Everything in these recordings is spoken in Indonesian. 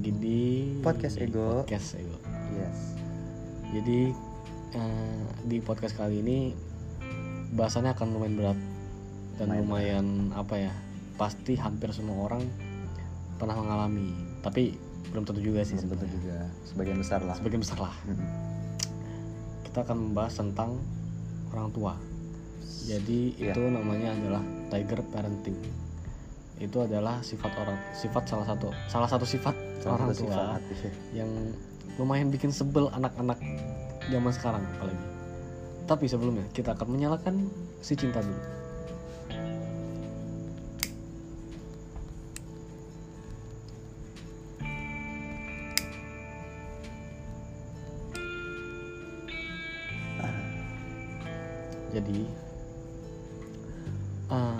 lagi di Podcast Ego. Podcast Ego. Yes. Jadi eh, di podcast kali ini bahasannya akan lumayan berat dan Lumayan lumayan apa ya? Pasti hampir semua orang pernah mengalami. Tapi belum tentu juga sih Belum tentu juga sebagian besar lah. Sebagian besar lah. Kita akan membahas tentang orang tua. Jadi Iya. itu namanya adalah tiger parenting. Itu adalah sifat orang sifat salah satu salah satu sifat Salah orang satu tua sifat. yang lumayan bikin sebel anak-anak zaman sekarang apalagi. Tapi sebelumnya kita akan menyalakan si cinta dulu. Jadi eh,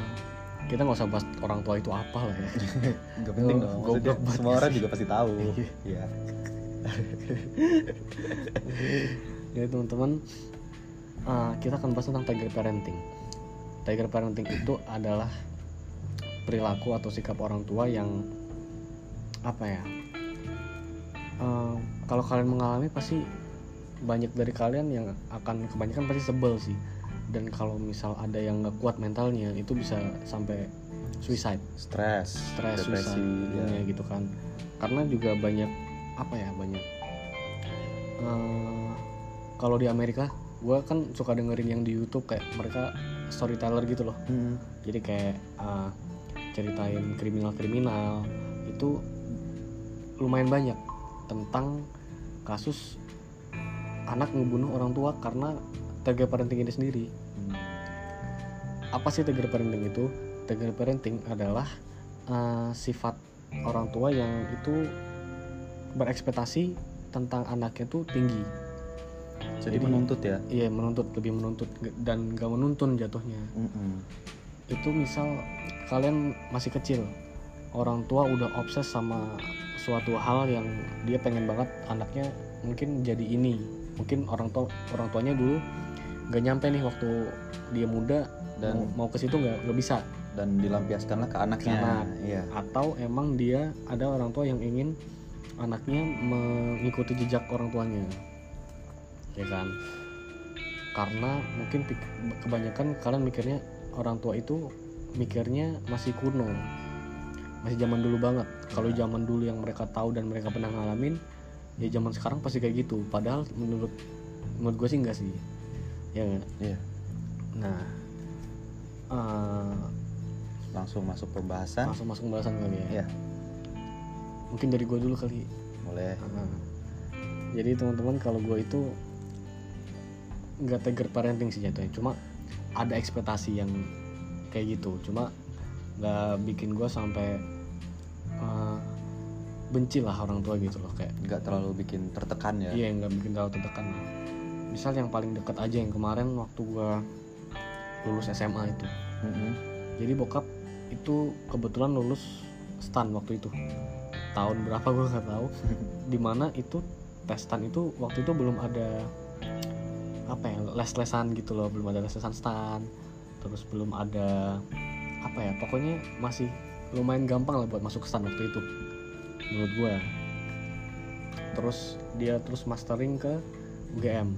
kita nggak usah bahas orang tua itu apa lah ya. Gak penting dong. goblok semua orang juga pasti tahu. Iya. Jadi teman-teman uh, kita akan bahas tentang tiger parenting. Tiger parenting itu adalah perilaku atau sikap orang tua yang apa ya? uh, kalau kalian mengalami pasti banyak dari kalian yang akan kebanyakan pasti sebel sih. Dan kalau misal ada yang nggak kuat mentalnya itu bisa sampai suicide, Stres, stres, depresi, suicide, ya. gitu kan. Karena juga banyak apa ya banyak eh, kalau di Amerika gue kan suka dengerin yang di YouTube kayak mereka storyteller gitu loh Mm-mm. jadi kayak eh, ceritain kriminal-kriminal itu lumayan banyak tentang kasus anak ngebunuh orang tua karena tiger parenting ini sendiri. Apa sih tiger parenting itu? Tiger parenting adalah eh, sifat orang tua yang itu berekspektasi tentang anaknya tuh tinggi. Jadi Jadi- menuntut ya. iya menuntut lebih menuntut dan gak menuntun jatuhnya. Mm-mm. itu misal kalian masih kecil orang tua udah obses sama suatu hal yang dia pengen banget anaknya mungkin jadi ini mungkin orang tua orang tuanya dulu gak nyampe nih waktu dia muda dan mau, mau ke situ nggak nggak bisa Dan dilampiaskanlah ke anaknya. Ke anak. Iya. atau emang dia ada orang tua yang ingin anaknya mengikuti jejak orang tuanya ya kan karena mungkin kebanyakan kalian mikirnya orang tua itu mikirnya masih kuno masih zaman dulu banget kalau zaman dulu yang mereka tahu dan mereka pernah ngalamin ya zaman sekarang pasti kayak gitu padahal menurut menurut gue sih enggak sih ya nggak? Iya. nah eh, Langsung masuk pembahasan. langsung masuk pembahasan kali ya Iya. mungkin dari gue dulu kali Boleh. Nah, jadi teman-teman kalau gue itu nggak tiger parenting sih jatuhnya cuma ada ekspektasi yang kayak gitu cuma nggak bikin gue sampai benci lah orang tua gitu loh kayak Nggak terlalu bikin tertekan ya. iya nggak bikin terlalu tertekan lah. misal yang paling dekat aja yang kemarin waktu gue lulus SMA itu Mm-mm. jadi bokap itu kebetulan lulus stan waktu itu tahun berapa gue nggak tahu di mana itu tes stan itu waktu itu belum ada apa ya les-lesan gitu loh belum ada les-lesan stan terus belum ada apa ya pokoknya masih lumayan gampang lah buat masuk stan waktu itu menurut gue terus dia terus mastering ke UGM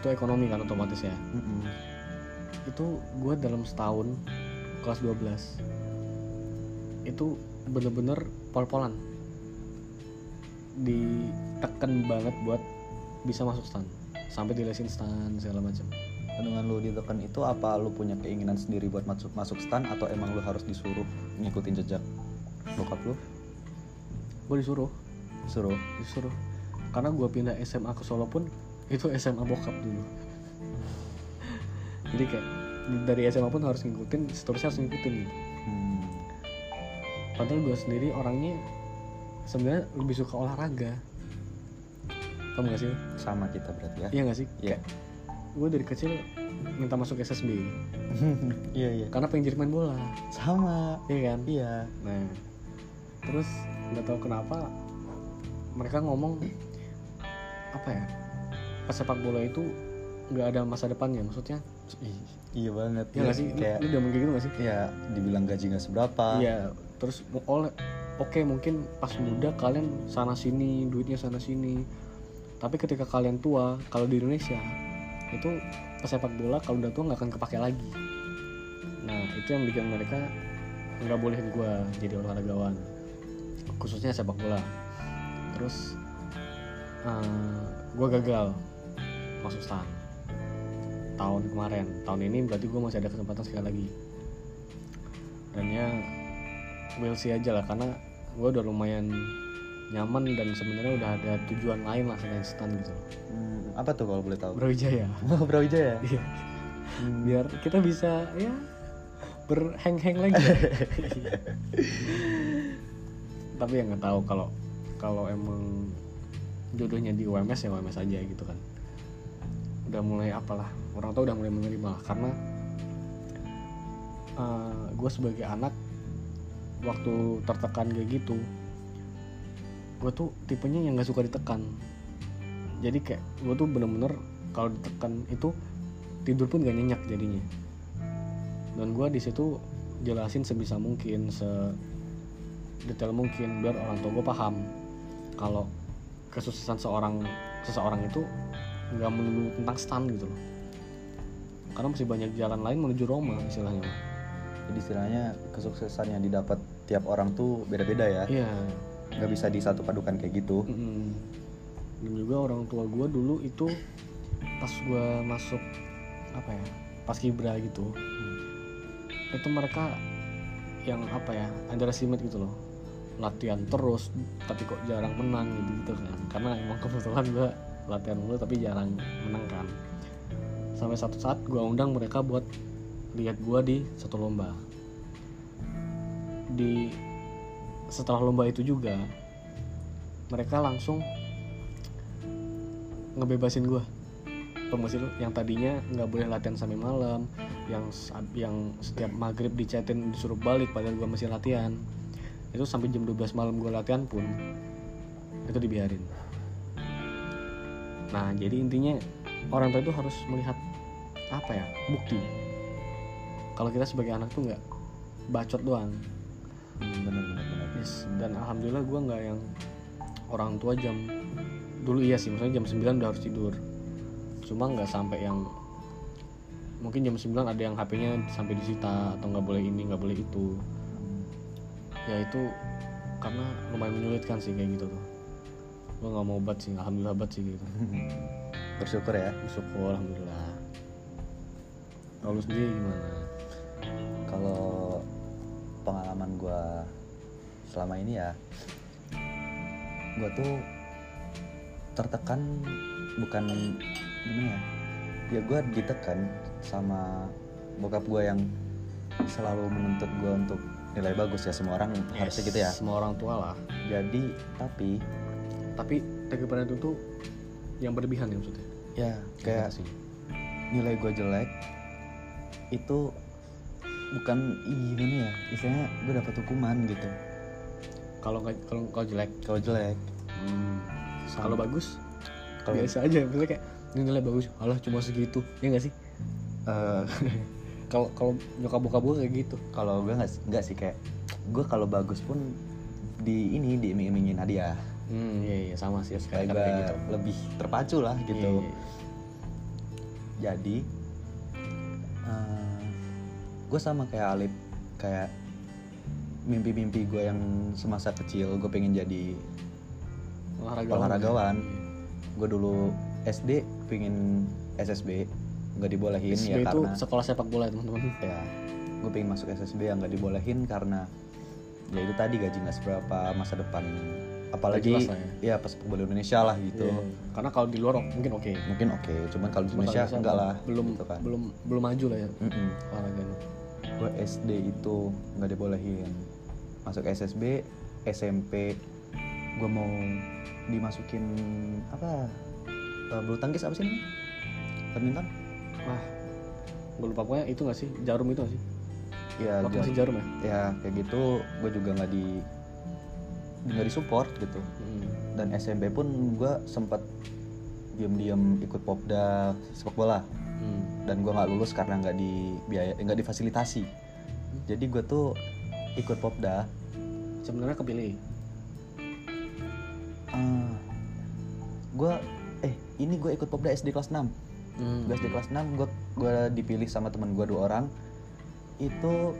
itu ekonomi kan otomatis ya. Mm-mm. itu gue dalam setahun kelas 12 itu bener-bener pol-polan. Ditekan banget buat bisa masuk stan sampai dilesin stan segala macam Dengan lu ditekan itu apa lu punya keinginan sendiri buat masuk masuk stan atau emang lu harus disuruh ngikutin jejak bokap lu? Gue disuruh Suruh. disuruh karena gue pindah SMA ke Solo pun itu SMA bokap dulu jadi kayak dari SMA pun harus ngikutin seterusnya harus ngikutin gitu Hmm. padahal gue sendiri orangnya sebenarnya lebih suka olahraga kamu gak sih Sama kita berarti ya. iya gak sih Iya. gue dari kecil minta masuk SSB Iya iya. karena pengen jadi main bola Sama. iya kan Iya. nah terus nggak tahu kenapa mereka ngomong apa ya pesepak bola itu nggak ada masa depannya maksudnya. Ih, iya banget. iya nggak sih? Lu- Kayak lu udah kayak gitu nggak sih? Ya dibilang gaji nggak seberapa. iya terus oleh oke mungkin pas muda kalian sana sini duitnya sana sini. Tapi ketika kalian tua kalau di Indonesia itu pesepak bola kalau udah tua nggak akan kepake lagi. Nah itu yang bikin mereka nggak bolehin gue jadi olahragawan khususnya sepak bola. Terus gue gagal masuk stan tahun kemarin. Tahun ini berarti gue masih ada kesempatan sekali lagi. Dan ya we'll see aja lah karena gue udah lumayan nyaman dan sebenarnya udah ada tujuan lain lah selain stan gitu. Hmm, apa tuh kalau boleh tahu? Brawijaya. Oh, Brawijaya. Iya. biar kita bisa ya berheng-heng lagi tapi ya nggak tahu kalau kalau emang jodohnya di UMS ya UMS aja gitu kan. Udah mulai apalah orang tua udah mulai menerima lah. Karena gue sebagai anak waktu tertekan kayak gitu gue tuh tipenya yang nggak suka ditekan. Jadi kayak gue tuh bener-bener kalau ditekan itu tidur pun gak nyenyak jadinya. Dan gue di situ jelasin sebisa mungkin se detail mungkin biar orang tua gue paham kalau kesuksesan seorang seseorang itu nggak melulu tentang stan gitu loh karena masih banyak jalan lain menuju Roma istilahnya. Jadi istilahnya kesuksesan yang didapat tiap orang tuh beda-beda ya. iya Nggak bisa disatu padukan kayak gitu. Mm-mm. dan juga orang tua gue dulu itu pas gue masuk apa ya pas kibra gitu itu mereka yang apa ya underestimate gitu loh latihan terus tapi kok jarang menang gitu gitu kan. Karena emang kebetulan gue latihan mulu tapi jarang menang kan. Sampai satu saat gue undang mereka buat lihat gue di satu lomba. Di setelah lomba itu juga mereka langsung ngebebasin gue lu? Yang tadinya nggak boleh latihan sampai malam yang yang setiap maghrib dicatin disuruh balik padahal gue masih latihan itu sampai jam 12 malam gue latihan pun itu dibiarin. Nah jadi intinya orang tua itu harus melihat apa ya bukti. Kalau kita sebagai anak tuh nggak bacot doang. Hmm, bener bener bener. yes dan alhamdulillah gue nggak yang orang tua jam dulu iya sih maksudnya jam 9 udah harus tidur. Cuma nggak sampai yang mungkin jam 9 ada yang HP-nya sampai disita atau nggak boleh ini nggak boleh itu ya itu karena lumayan menyulitkan sih kayak gitu tuh gue nggak mau obat sih alhamdulillah obat sih gitu Bersyukur ya. bersyukur alhamdulillah kalau lu sendiri gimana Kalau pengalaman gue selama ini ya, gue tuh tertekan bukan gimana ya? Ya gue ditekan sama bokap gue yang selalu menuntut gue untuk nilai bagus ya semua orang harusnya gitu ya. semua orang tua lah. Jadi tapi tapi daripada itu tuh yang berlebihan ya maksudnya? Ya kayak sih. nilai gue jelek itu bukan gimana ya? Istilahnya gue dapat hukuman gitu. Kalau kalau kalau jelek? Kalau jelek. Kalau bagus? Kalau- biasa aja misalnya kayak nilai bagus. Alah cuma segitu. Ya nggak sih? Eh, kalau kalau nyokap bokap gue kayak gitu. Kalau gue nggak nggak sih kayak gue kalau bagus pun di ini diiming-imingin hadiah hmm iya iya sama sih sekali kayak gitu. lebih terpacu lah gitu. Iya, iya. jadi gue sama kayak Alip kayak mimpi-mimpi gue yang semasa kecil gue pengen jadi olahragawan olahragawan. gue dulu SD pengen SSB nggak dibolehin SSB ya itu karena sekolah sepak bola ya teman-teman. Ya gue pengen masuk SSB yang nggak dibolehin karena ya itu tadi gaji nggak seberapa masa depan. Apalagi lah ya. pas sepak bola Indonesia lah gitu. Iya. karena kalau di luar mungkin oke. Mungkin oke cuman kalau di Indonesia kalau enggak lah belum gitu kan. belum belum maju lah ya Mm-mm. olahraganya. Gue SD itu nggak dibolehin. Masuk SSB SMP gue mau dimasukin apa eh, bulu tangkis apa sih ini badminton wah gue lupa. Pokoknya itu nggak sih? Jarum itu nggak sih? Ya waktu ja- masih jarum. ya? Ya kayak gitu. Gue juga nggak di nggak disupport gitu. Hmm. dan SMP pun gue sempat diam-diam ikut popda sepak bola. Hmm. dan gue nggak lulus karena nggak di biaya nggak difasilitasi. Jadi gue tuh ikut popda. Sebenarnya kepilih. Ah, gue eh ini gue ikut popda SD kelas 6 hmm. gue SD kelas 6 gue gue dipilih sama teman gue dua orang. Itu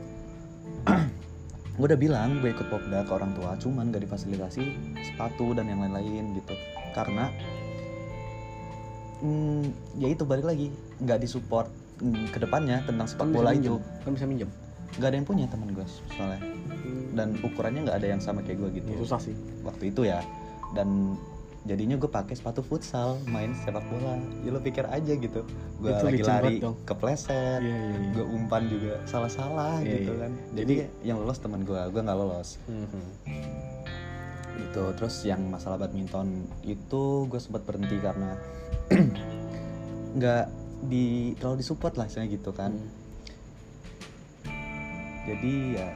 gue udah bilang gue ikut popda ke orang tua cuman gak difasilitasi sepatu dan yang lain-lain gitu. Karena hmm, ya itu balik lagi nggak disupport hmm, ke depannya tentang sepak kan bola itu. kan bisa minjem. Nggak ada yang punya teman gue soalnya. Hmm. dan ukurannya nggak ada yang sama kayak gue gitu. Ya, susah sih. Waktu itu ya. Dan jadinya gue pakai sepatu futsal main sepak bola ya lo pikir aja gitu gue lagi lari dong. kepleset Iya, iya, iya. gue umpan juga salah-salah Iya, gitu iya. kan Jadi- jadi yang lolos teman gue gue nggak lolos Mhm. gitu terus yang masalah badminton itu gue sempat berhenti karena nggak di terlalu disupport lah istilahnya gitu kan Hmm. jadi ya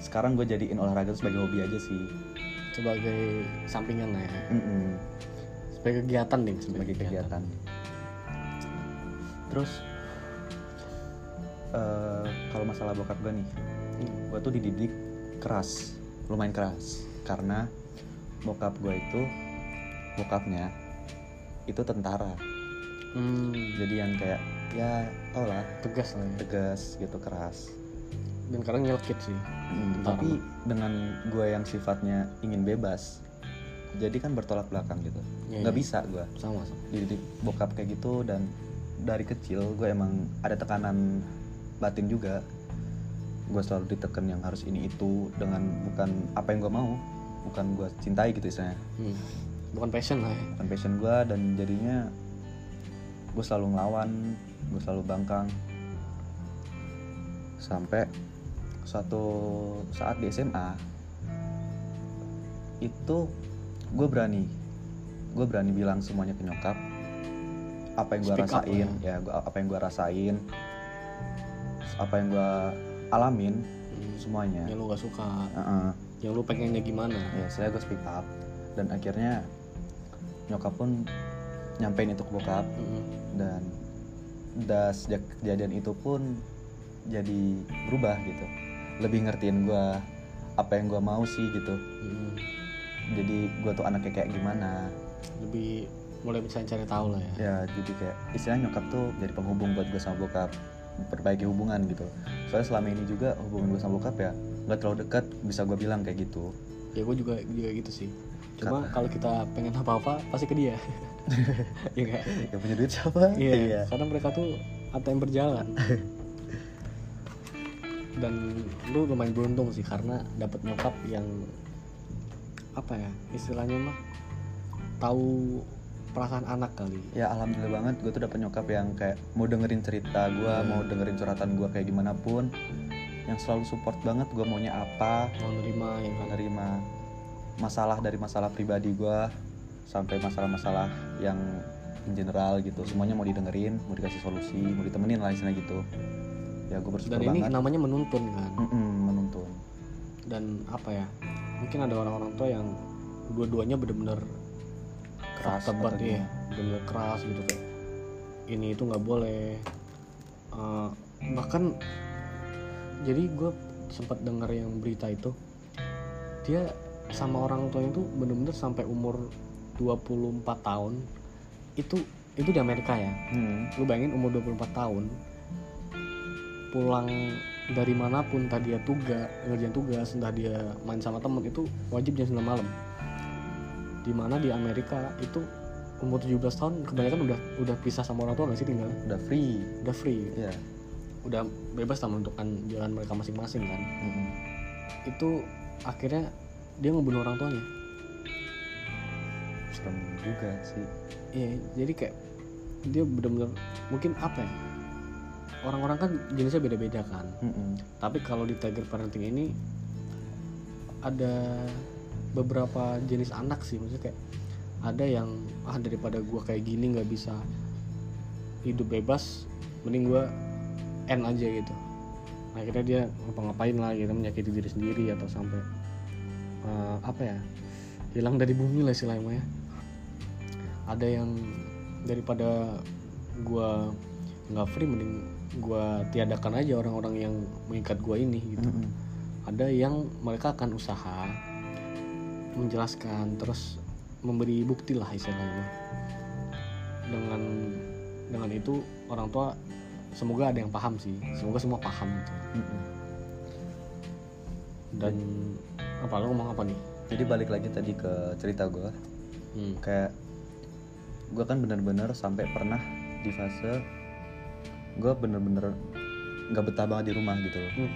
sekarang gue jadiin olahraga itu sebagai hobi aja sih sebagai sampingan lah ya. Mm-mm. sebagai kegiatan deh sebagai kegiatan. terus eh, kalau masalah bokap gue nih Hmm. gue tuh dididik keras lumayan keras. Karena bokap gue itu bokapnya itu tentara. Hmm, jadi yang kayak ya tau lah tegas lah ya. tegas gitu keras dan kadang nyelkit sih. Mm, Tentara. tapi dengan gue yang sifatnya ingin bebas jadi kan bertolak belakang gitu. Iya, nggak iya. bisa gue sama sama. Dididik bokap kayak gitu dan dari kecil gue emang ada tekanan batin juga. Gue selalu ditekan yang harus ini itu dengan bukan apa yang gue mau bukan gue cintai gitu istilahnya. Hmm. bukan passion lah ya. Bukan passion gue dan jadinya gue selalu ngelawan gue selalu bangkang. Sampai suatu saat di SMA itu gue berani. Gue berani bilang semuanya ke nyokap. Apa yang gue Speak up rasain lah ya gua, apa yang gue rasain apa yang gue alamin Hmm. semuanya. Yang lu gak suka. Heeh. yang lu pengennya gimana? Ya saya gue speak up. Dan akhirnya nyokap pun nyampein itu ke bokap. Hmm. dan udah sejak kejadian itu pun jadi berubah gitu lebih ngertiin gue apa yang gue mau sih gitu. Hmm. jadi gue tuh anaknya kayak gimana? Lebih mulai bisa cari tahu lah ya. Ya jadi kayak istilahnya nyokap tuh jadi penghubung buat gue sama bokap perbaiki hubungan gitu. Soalnya selama ini juga hubungan gue sama bokap ya nggak terlalu dekat bisa gue bilang kayak gitu. Ya gue juga juga gitu sih. Cuma kalau kita pengen apa-apa pasti ke dia. Iya nggak? yang punya duit siapa? Iya, karena mereka tuh ATM berjalan. Dan lu lumayan beruntung sih karena dapat nyokap yang apa ya istilahnya mah tahu perasaan anak kali. ya alhamdulillah banget gue tuh dapet nyokap yang kayak mau dengerin cerita gue Hmm. mau dengerin curhatan gue kayak gimana pun yang selalu support banget gue maunya apa Mau nerima ya kan. menerima masalah dari masalah pribadi gue sampai masalah-masalah yang in general gitu semuanya mau didengerin mau dikasih solusi mau ditemenin lah istilahnya gitu ya gue bersyukur Dan ini banget namanya menuntun kan. Mm-mm, menuntun Dan apa ya? Mungkin ada orang-orang tua yang dua-duanya bener-bener keras tebat ya, gimana. bener keras gitu kayak ini itu nggak boleh. Eh, bahkan jadi gue sempat dengar yang berita itu dia sama orang tuanya itu bener-bener sampai umur 24 tahun itu itu di Amerika ya Hmm, lu bayangin umur 24 tahun pulang dari mana pun entah dia tugas ngerjain tugas entah dia main sama temen itu wajib jam 9 malam. Di mana di Amerika itu umur 17 tahun kebanyakan udah udah pisah sama orang tua nggak sih tinggal? Udah free. Udah free. Ya udah bebas lah menentukan jalan mereka masing-masing kan. Mm-mm. itu akhirnya dia ngebunuh orang tuanya. Serem juga sih. Iya jadi kayak dia bener-bener mungkin apa ya orang-orang kan jenisnya beda-beda kan. Mm-mm. tapi kalau di Tiger Parenting ini ada beberapa jenis anak sih. Maksudnya kayak ada yang ah daripada gua kayak gini nggak bisa hidup bebas mending gua end aja gitu. Akhirnya dia ngapa-ngapain lah gitu menyakiti diri sendiri atau sampai eh, apa ya hilang dari bumi lah istilahnya ya. Ada yang daripada gua nggak free mending gua tiadakan aja orang-orang yang mengikat gua ini gitu Mm-mm. ada yang mereka akan usaha menjelaskan terus memberi bukti lah istilahnya dengan dengan itu orang tua semoga ada yang paham sih semoga semua paham gitu Mm-mm. dan apa lo ngomong apa nih jadi balik lagi tadi ke cerita gue hmm. kayak gue kan bener-bener sampai pernah di fase gue bener-bener nggak betah banget di rumah gitu loh. Hmm.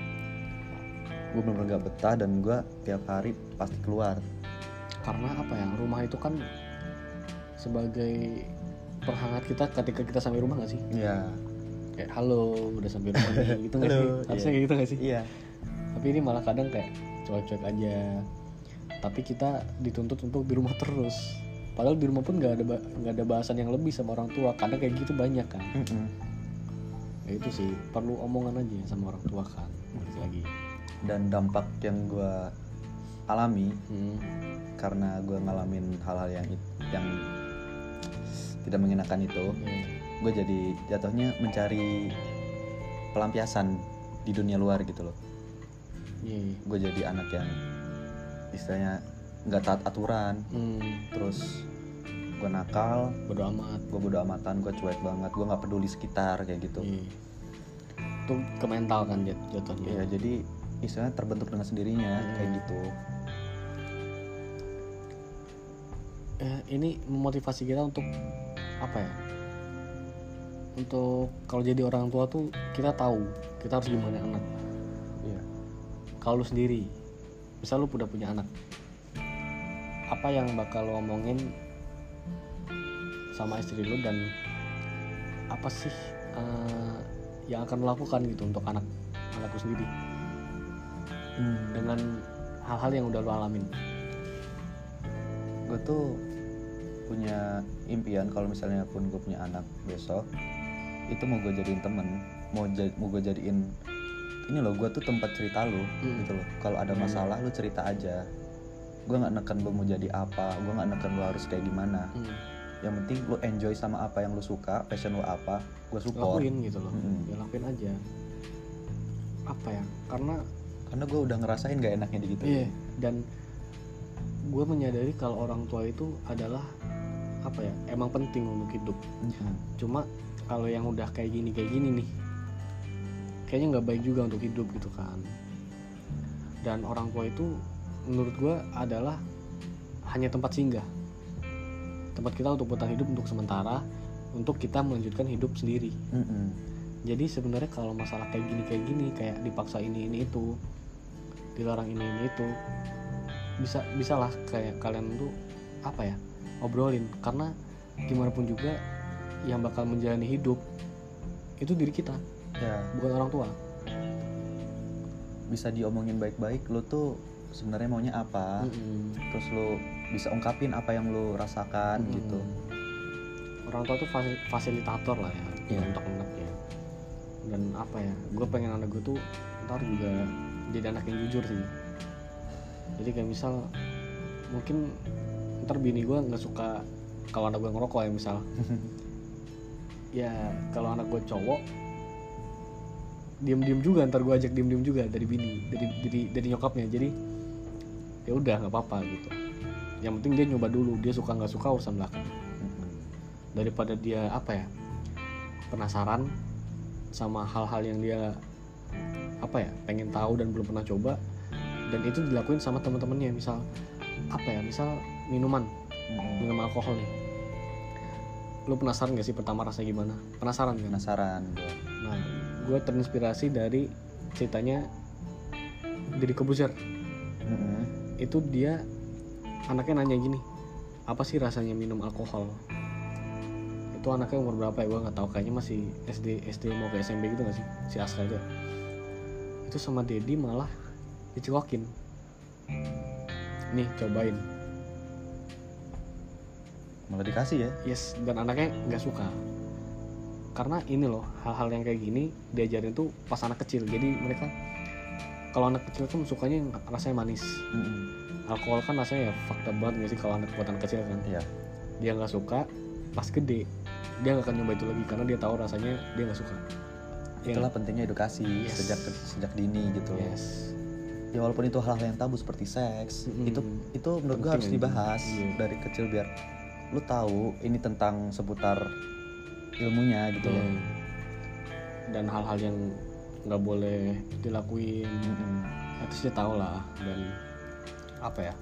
gue bener-bener nggak betah dan gue tiap hari pasti keluar. Karena apa ya rumah itu kan sebagai perhangat kita ketika kita sampai rumah gak sih? Iya. Kayak halo udah sampai rumah nih gitu nggak sih? Harusnya iya. kayak gitu gak sih? Iya. Tapi ini malah kadang kayak cuek-cuek aja. Tapi kita dituntut untuk di rumah terus. Padahal di rumah pun nggak ada nggak ada bahasan yang lebih sama orang tua. Kadang kayak gitu banyak kan. Mm-mm. Ya itu sih perlu omongan aja sama orang tua kan balik lagi dan dampak yang gue alami hmm. karena gue ngalamin hal-hal yang yang tidak mengenakan itu ya. gue jadi jatuhnya mencari pelampiasan di dunia luar gitu loh Iya, iya. gue jadi anak yang istilahnya nggak taat aturan Hmm, terus gue nakal. Bodo amat. Gue bodo amatan gue cuek banget gue nggak peduli sekitar kayak gitu. Iya. itu ke mental kan jat- jatuhnya? Ya jadi istilahnya terbentuk dengan sendirinya Hmm. kayak gitu. Eh, ini memotivasi kita untuk apa ya? Untuk kalau jadi orang tua tuh kita tahu kita harus gimana anak. Iya. Kalau lu sendiri misal lu udah punya anak apa yang bakal lu omongin sama istri lu dan apa sih eh, yang akan lu lakukan gitu untuk anak anakku sendiri? Dengan hal-hal yang udah lu alamin. Gue tuh punya impian kalau misalnya pun gue punya anak besok itu mau gue jadiin temen mau ja- mau gue jadiin ini loh gue tuh tempat cerita lu Hmm. gitu loh. Kalau ada Hmm. masalah lu cerita aja. Gue nggak neken lu mau jadi apa gue nggak neken lu harus kayak gimana. Hmm, yang penting lu enjoy sama apa yang lu suka passion lu apa gue support. Lakuin gitu loh. Mm-mm. ya lakuin aja. Apa ya? Karena karena gue udah ngerasain gak enaknya di gitu Iya, dan gue menyadari kalau orang tua itu adalah apa ya emang penting untuk hidup. Hmm. cuma kalau yang udah kayak gini kayak gini nih kayaknya nggak baik juga untuk hidup gitu kan. Dan orang tua itu menurut gue adalah hanya tempat singgah tempat kita untuk bertahan hidup untuk sementara untuk kita melanjutkan hidup sendiri. Mm-mm. jadi sebenarnya kalau masalah kayak gini kayak gini kayak dipaksa ini ini itu dilarang ini ini itu bisa bisalah kayak kalian tuh apa ya obrolin. Karena gimana pun juga yang bakal menjalani hidup itu diri kita ya. bukan orang tua. Bisa diomongin baik-baik lu tuh sebenarnya maunya apa? Mm-mm. terus lu bisa ungkapin apa yang lu rasakan Mm-mm. gitu. Orang tua tuh fasil- fasilitator lah ya Iya. untuk anak ya. Dan apa ya gue pengen anak gue tuh ntar juga jadi anak yang jujur sih. Jadi kayak misal mungkin ntar bini gue nggak suka kalau anak gue ngerokok ya misal. Ya kalau anak gue cowok diem-diem juga ntar gue ajak diem-diem juga dari bini dari dari dari nyokapnya. Jadi ya udah nggak apa-apa gitu yang penting dia nyoba dulu dia suka nggak suka urusan belakang daripada dia apa ya penasaran sama hal-hal yang dia apa ya pengen tahu dan belum pernah coba dan itu dilakuin sama teman-temannya misal apa ya misal minuman Mm-mm. minum alkohol nih lu penasaran gak sih pertama rasanya gimana penasaran kan penasaran gua. nah gue terinspirasi dari ceritanya Deddy Kobuzer Mm-mm. itu dia anaknya nanya gini apa sih rasanya minum alkohol? Itu anaknya umur berapa ya? Gue nggak tahu. Kayaknya masih SD SD mau ke SMP gitu gak sih? Si Aska itu itu sama Dedi malah dicekokin nih cobain. Malah dikasih ya? Yes dan anaknya nggak suka. Karena ini loh hal-hal yang kayak gini diajarin tuh pas anak kecil. Jadi mereka kalau anak kecil kan sukanya yang rasanya manis Mm-mm. alkohol kan rasanya ya fakta banget gak sih kalau anak buatan kecil kan iya dia nggak suka pas gede dia nggak akan nyoba itu lagi karena dia tahu rasanya dia nggak suka Iya itulah pentingnya edukasi Yes. sejak sejak dini gitu yes ya walaupun itu hal-hal yang tabu seperti seks Mm-mm. itu itu menurut gue harus dibahas Iya. dari kecil biar lu tahu ini tentang seputar ilmunya gitu loh Iya. dan hal-hal yang nggak boleh dilakuin at least dia tahu lah. Dan apa ya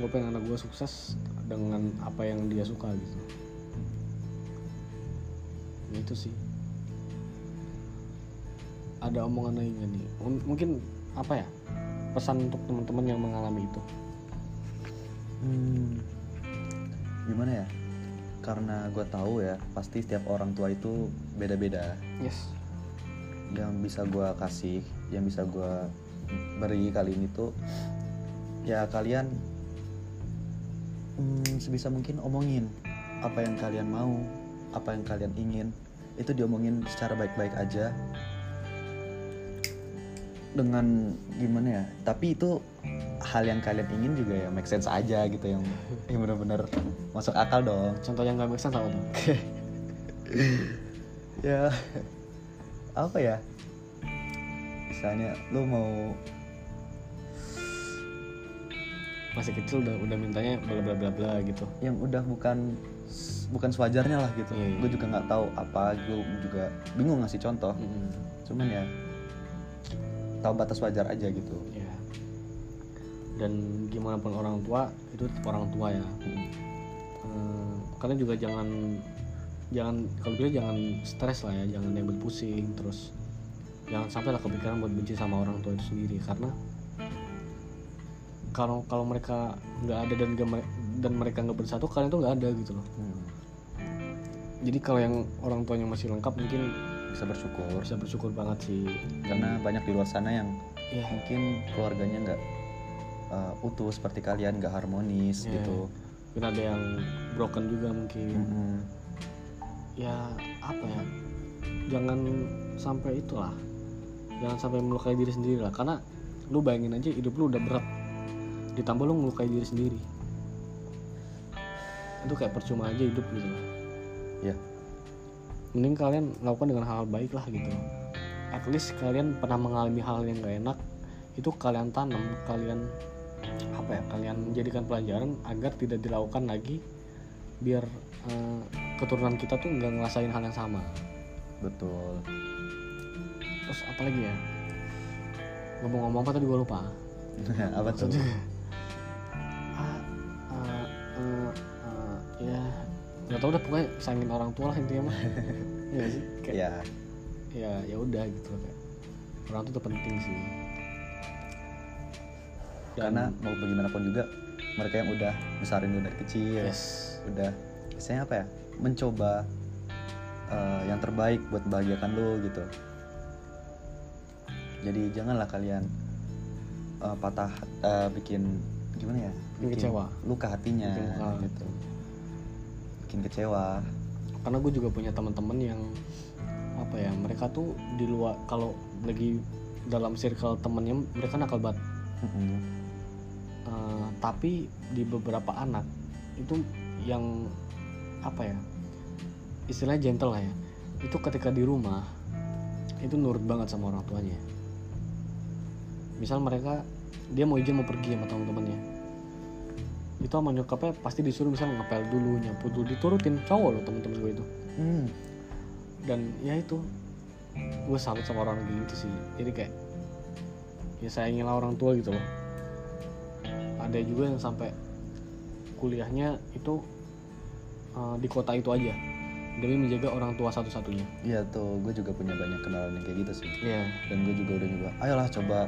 gue pengen anak gue sukses dengan apa yang dia suka gitu. Ya itu sih. Ada omongan lagi nggak nih? M- mungkin apa ya pesan untuk teman-teman yang mengalami itu? Hmm, gimana ya? Karena gue tahu ya pasti setiap orang tua itu beda-beda. Yes yang bisa gue kasih yang bisa gue beri kali ini tuh ya kalian hmm, sebisa mungkin omongin apa yang kalian mau apa yang kalian ingin. Itu diomongin secara baik-baik aja. Dengan gimana ya? Tapi itu hal yang kalian ingin juga ya make sense aja gitu yang yang benar-benar masuk akal dong. Contoh yang gak make sense apa tuh? Ya apa ya? Misalnya lu mau masih kecil udah udah mintanya bla bla bla bla gitu. yang udah bukan bukan sewajarnya lah gitu. Iya, iya. gue juga nggak tahu apa gue juga bingung ngasih contoh. Mm-mm. cuman ya tahu batas wajar aja gitu. Ya dan gimana pun orang tua itu orang tua ya. Eh, kalian juga jangan jangan kalau bisa jangan stres lah ya jangan yang berpusing terus jangan sampai lah kepikiran buat benci sama orang tua itu sendiri karena kalau kalau mereka nggak ada dan gak dan mereka nggak bersatu kalian tuh nggak ada gitu loh. Hmm, jadi kalau yang orang tuanya masih lengkap mungkin bisa bersyukur. bisa bersyukur banget sih. Karena banyak di luar sana yang ya mungkin keluarganya nggak uh, utuh seperti kalian nggak harmonis Iya. gitu. Mungkin ada yang broken juga mungkin. Mm-mm. Ya apa ya jangan sampai itulah. Jangan sampai melukai diri sendiri lah karena lu bayangin aja hidup lu udah berat. Ditambah lu melukai diri sendiri. Itu kayak percuma aja hidup gitu loh ya mending kalian lakukan dengan hal baik lah gitu. At least kalian pernah mengalami hal yang gak enak itu kalian tanam kalian apa ya kalian jadikan pelajaran agar tidak dilakukan lagi biar eh, keturunan kita tuh nggak ngerasain hal yang sama. Betul. Terus apa lagi ya? Ngomong-ngomong apa tadi gue lupa? Apa tuh? Ah, ah, ah, ah, ya nggak tau udah pokoknya sayangin orang tua lah intinya mah. Ya sih kayak ya ya ya udah gitu loh kayak. Orang tuh tuh penting sih. Dan- karena mau bagaimanapun juga mereka yang udah besarin dari kecil yes. udah misalnya apa ya mencoba eh, yang terbaik buat membahagiakan lu gitu jadi janganlah kalian eh, patah eh, bikin gimana ya Bikin kecewa. luka hatinya Bikin luka. gitu bikin kecewa karena gue juga punya teman-teman yang apa ya mereka tuh di luar kalau lagi dalam circle temennya mereka nakal banget Mm-mm. Eh, tapi di beberapa anak itu yang apa ya istilahnya gentle lah ya. Itu ketika di rumah itu nurut banget sama orang tuanya. Misal mereka dia mau izin mau pergi sama teman-temannya. Itu sama nyokapnya pasti disuruh misal ngepel dulu nyapu dulu diturutin cowok loh teman-teman gue itu. Hmm. dan ya itu gue salut sama orang gitu sih. Jadi kayak ya sayangilah orang tua gitu loh. Ada juga yang sampai kuliahnya itu uh, di kota itu aja demi menjaga orang tua satu-satunya Iya tuh, gue juga punya banyak kenalan yang kayak gitu sih. Iya Dan gue juga udah nyoba, ayolah coba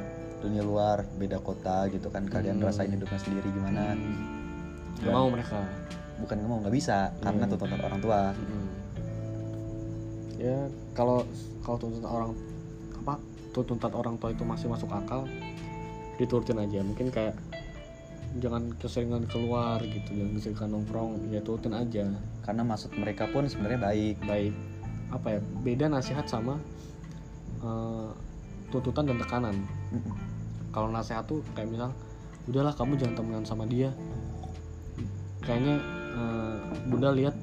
dunia luar, beda kota gitu kan. Kalian Hmm. rasain hidupnya sendiri gimana. Gak mau mereka Bukan nggak mau, nggak bisa, karena Iya. tuntutan orang tua. Mm-mm. ya kalau kalau tuntutan orang apa tuntutan orang tua itu masih masuk akal diturutin aja mungkin kayak jangan keseringan keluar gitu jangan keseringan nongkrong ya turutin aja. Karena maksud mereka pun sebenarnya baik. baik. Apa ya beda nasihat sama eh, tuntutan dan tekanan. Kalau nasihat tuh kayak misal udahlah kamu jangan temenan sama dia. Kayaknya eh, bunda lihat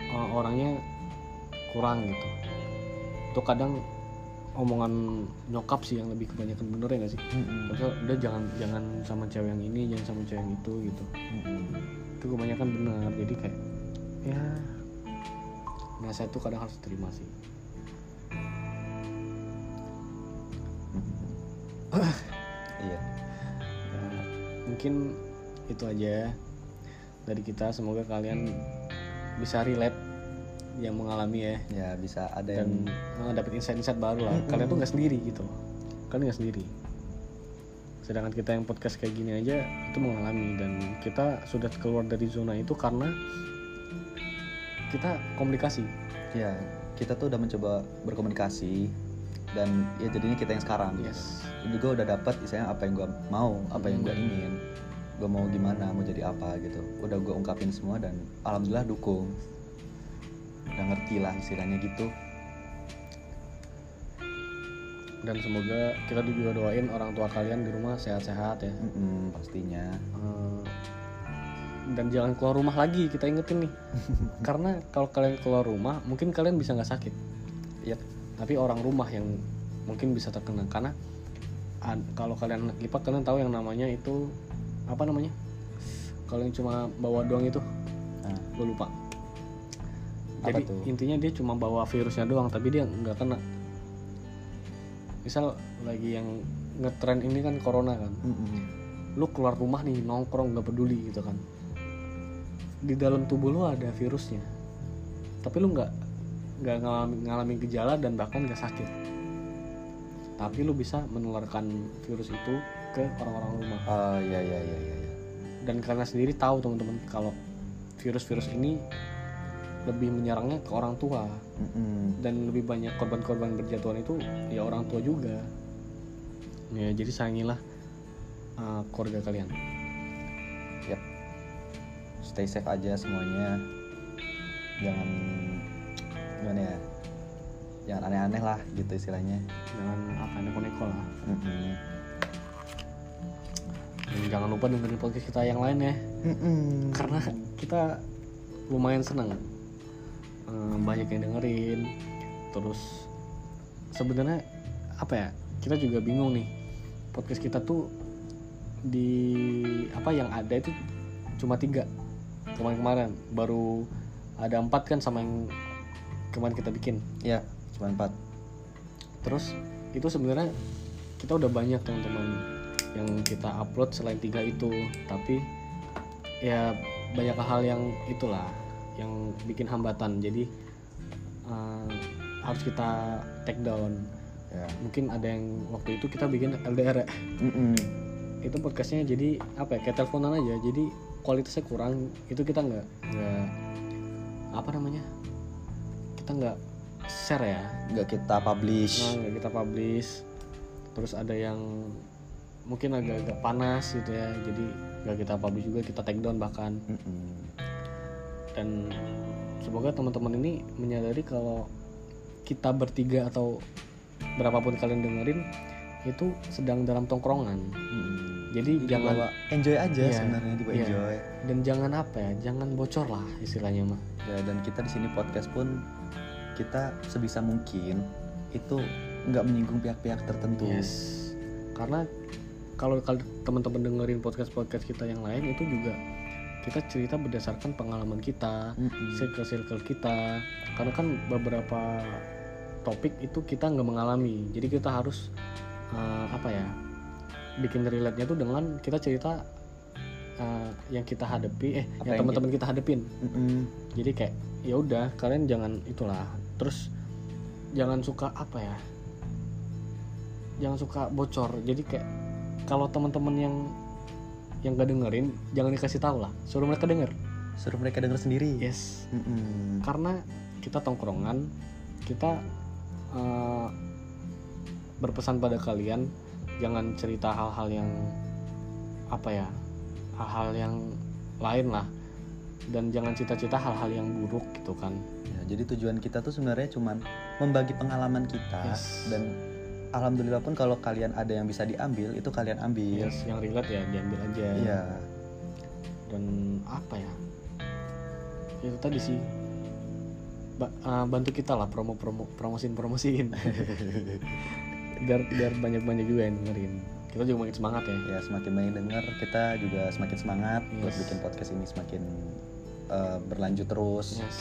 eh, orangnya kurang gitu. Itu kadang omongan nyokap sih yang lebih kebanyakan bener ya gak sih? Mm-mm. Maksudnya udah jangan jangan sama cewek yang ini jangan sama cewek yang itu gitu. Mm-mm. itu kebanyakan benar jadi kayak ya nasihat tuh kadang harus terima sih. Iya. Ya, mungkin itu aja dari kita. Semoga kalian bisa relate yang mengalami ya. Ya bisa ada dan yang dapat insight-insight baru lah. Kalian tuh nggak sendiri gitu. Kalian nggak sendiri. Sedangkan kita yang podcast kayak gini aja itu mengalami. Dan kita sudah keluar dari zona itu karena kita komunikasi. Ya kita tuh udah mencoba berkomunikasi. Dan ya jadinya kita yang sekarang yes. Juga udah dapat istilahnya apa yang gue mau apa yang gue Hmm. ingin. Gue mau gimana mau jadi apa gitu. Udah gue ungkapin semua dan alhamdulillah dukung udah ngerti lah istilahnya gitu. Dan semoga kita juga doain orang tua kalian di rumah sehat-sehat ya. Mm-mm, pastinya. Eh, dan jangan keluar rumah lagi kita ingetin nih. Karena kalau kalian keluar rumah mungkin kalian bisa nggak sakit. Yap. tapi orang rumah yang mungkin bisa terkena. Karena kalau kalian anak IPA kalian tahu yang namanya itu apa namanya? Kalau yang cuma bawa doang itu. Nah, gue lupa Apa jadi tuh? intinya dia cuma bawa virusnya doang tapi dia nggak kena misal lagi yang ngetren ini kan corona kan mm-mm. lu keluar rumah nih nongkrong nggak peduli gitu kan di dalam tubuh lu ada virusnya tapi lu nggak nggak ngalamin, ngalamin gejala dan bahkan nggak sakit tapi lu bisa menularkan virus itu ke orang-orang rumah iya iya iya iya iya. dan karena sendiri tahu teman-teman kalau virus-virus ini lebih menyerangnya ke orang tua Mm-mm. dan lebih banyak korban-korban berjatuhan itu ya orang tua juga ya jadi sayangilah uh, keluarga kalian Yap. Stay safe aja semuanya. Jangan gimana ya? Jangan aneh-aneh lah gitu istilahnya. jangan apa neko-neko lah Mm-mm. dan jangan lupa dengerin podcast kita yang lain ya Mm-mm. karena kita lumayan seneng Eh, banyak yang dengerin. Terus sebenarnya apa ya kita juga bingung nih. Podcast kita tuh di apa yang ada itu cuma tiga. Kemarin-kemarin baru ada empat kan sama yang kemarin kita bikin. Ya, cuma empat. terus itu sebenarnya kita udah banyak teman-teman yang kita upload selain tiga itu. Tapi ya banyak hal yang itulah yang bikin hambatan. Jadi eh, harus kita take down. Ya. mungkin ada yang waktu itu kita bikin LDR ya Mm-mm. itu podcastnya jadi apa ya kayak teleponan aja. Jadi kualitasnya kurang. Itu kita nggak nggak apa namanya? Kita nggak share ya. Nggak kita publish. Nah, nggak kita publish. Terus ada yang mungkin agak-agak panas gitu ya. Jadi nggak kita publish juga kita take down bahkan. Mm-mm. Dan semoga teman-teman ini menyadari kalau kita bertiga atau berapapun kalian dengerin itu sedang dalam tongkrongan Mm-mm. jadi Jadi jangan enjoy aja Iya, sebenarnya tiba iya. enjoy. dan jangan apa ya jangan bocor lah istilahnya mah Ya dan kita di sini podcast pun kita sebisa mungkin itu nggak menyinggung pihak-pihak tertentu. yes karena kalau kal- teman-teman dengerin podcast podcast kita yang lain itu juga kita cerita berdasarkan pengalaman kita Mm-mm. circle-circle kita. Karena kan beberapa topik itu kita nggak mengalami. Jadi kita harus eh, apa ya bikin relate nya tuh dengan kita cerita eh, yang kita hadapi eh Apa yang teman-teman kita hadepin. Mm-mm. jadi kayak ya udah kalian jangan itulah. Terus jangan suka apa ya jangan suka bocor. Jadi kayak kalau teman-teman yang yang gak dengerin jangan dikasih tahu lah suruh mereka denger Suruh mereka denger sendiri. yes Mm-mm. karena kita tongkrongan kita eh, berpesan pada kalian jangan cerita hal-hal yang apa ya hal-hal yang lain lah dan jangan cita-cita hal-hal yang buruk gitu kan Ya, jadi tujuan kita tuh sebenarnya cuman membagi pengalaman kita Yes. dan alhamdulillah pun kalau kalian ada yang bisa diambil itu kalian ambil. yes, yang relate ya diambil aja. Iya. dan apa ya? Itu tadi sih. Ba- uh, bantu kita lah promo promo promosin promosiin. Biar biar banyak banyak juga yang dengerin. Kita juga makin semangat ya. Ya semakin banyak denger kita juga semakin semangat buat Yes. bikin podcast ini semakin eh, berlanjut terus. Yes.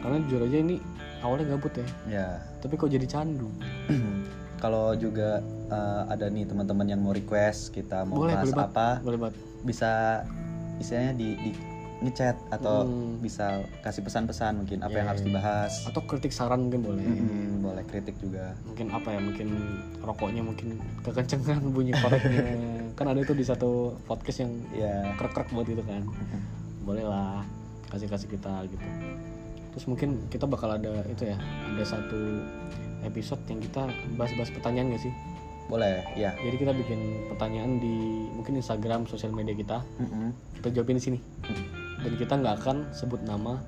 Karena jujur aja ini awalnya gabut ya. Ya tapi kok jadi candu kalau juga eh, ada nih teman-teman yang mau request kita mau boleh bahas boleh banget apa boleh banget. bisa istilahnya di, di ngechat atau Hmm. bisa kasih pesan-pesan mungkin apa yang Ya, harus ya. dibahas. Atau kritik saran mungkin boleh. Mm-mm, boleh kritik juga. Mungkin apa ya mungkin rokoknya mungkin kekencengan bunyi koreknya. Kan ada itu di satu podcast yang ya krek-krek buat itu kan. Boleh lah kasih kasih kita gitu. Terus mungkin kita bakal ada itu ya ada satu episode yang kita bahas-bahas pertanyaan gak sih? Boleh ya jadi kita bikin pertanyaan di mungkin Instagram sosial media kita. Mm-mm. kita jawabin di sini. Mm. dan kita nggak akan sebut nama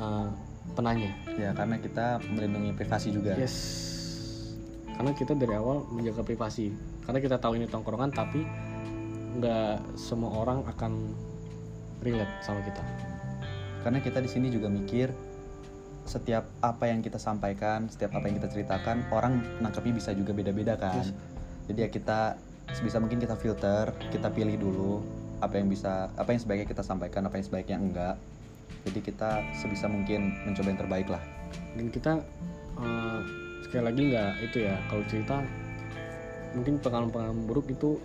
uh, penanya. Ya karena kita melindungi privasi juga. Yes. Karena kita dari awal menjaga privasi. Karena kita tahu ini tongkrongan tapi nggak semua orang akan relate sama kita. Karena kita di sini juga mikir setiap apa yang kita sampaikan setiap apa yang kita ceritakan orang nangkepnya bisa juga beda-beda kan. Yes. jadi ya kita sebisa mungkin kita filter kita pilih dulu apa yang bisa apa yang sebaiknya kita sampaikan apa yang sebaiknya enggak. Jadi kita sebisa mungkin mencoba yang terbaik lah. Dan kita uh, sekali lagi nggak itu ya kalau cerita mungkin pengalaman-pengalaman buruk itu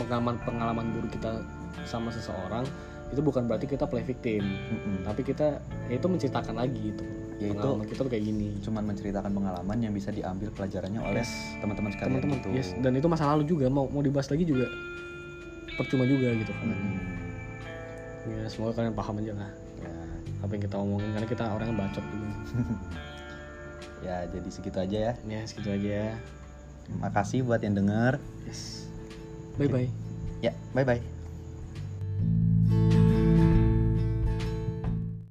pengalaman pengalaman buruk kita sama seseorang itu bukan berarti kita play victim. Mm-mm. tapi kita ya itu menceritakan lagi itu Ya, itu- kita tuh kayak gini. cuman menceritakan pengalaman yang bisa diambil pelajarannya oleh Yes. teman-teman sekalian teman-teman gitu. yes. Dan itu masa lalu juga mau mau dibahas lagi juga percuma juga gitu kan. Mm-mm. ya semoga kalian paham aja lah ya, apa yang kita omongin karena kita orang yang bacot juga. Ya jadi segitu aja ya. Ya segitu aja ya. Makasih buat yang denger. Yes. Bye bye ya bye bye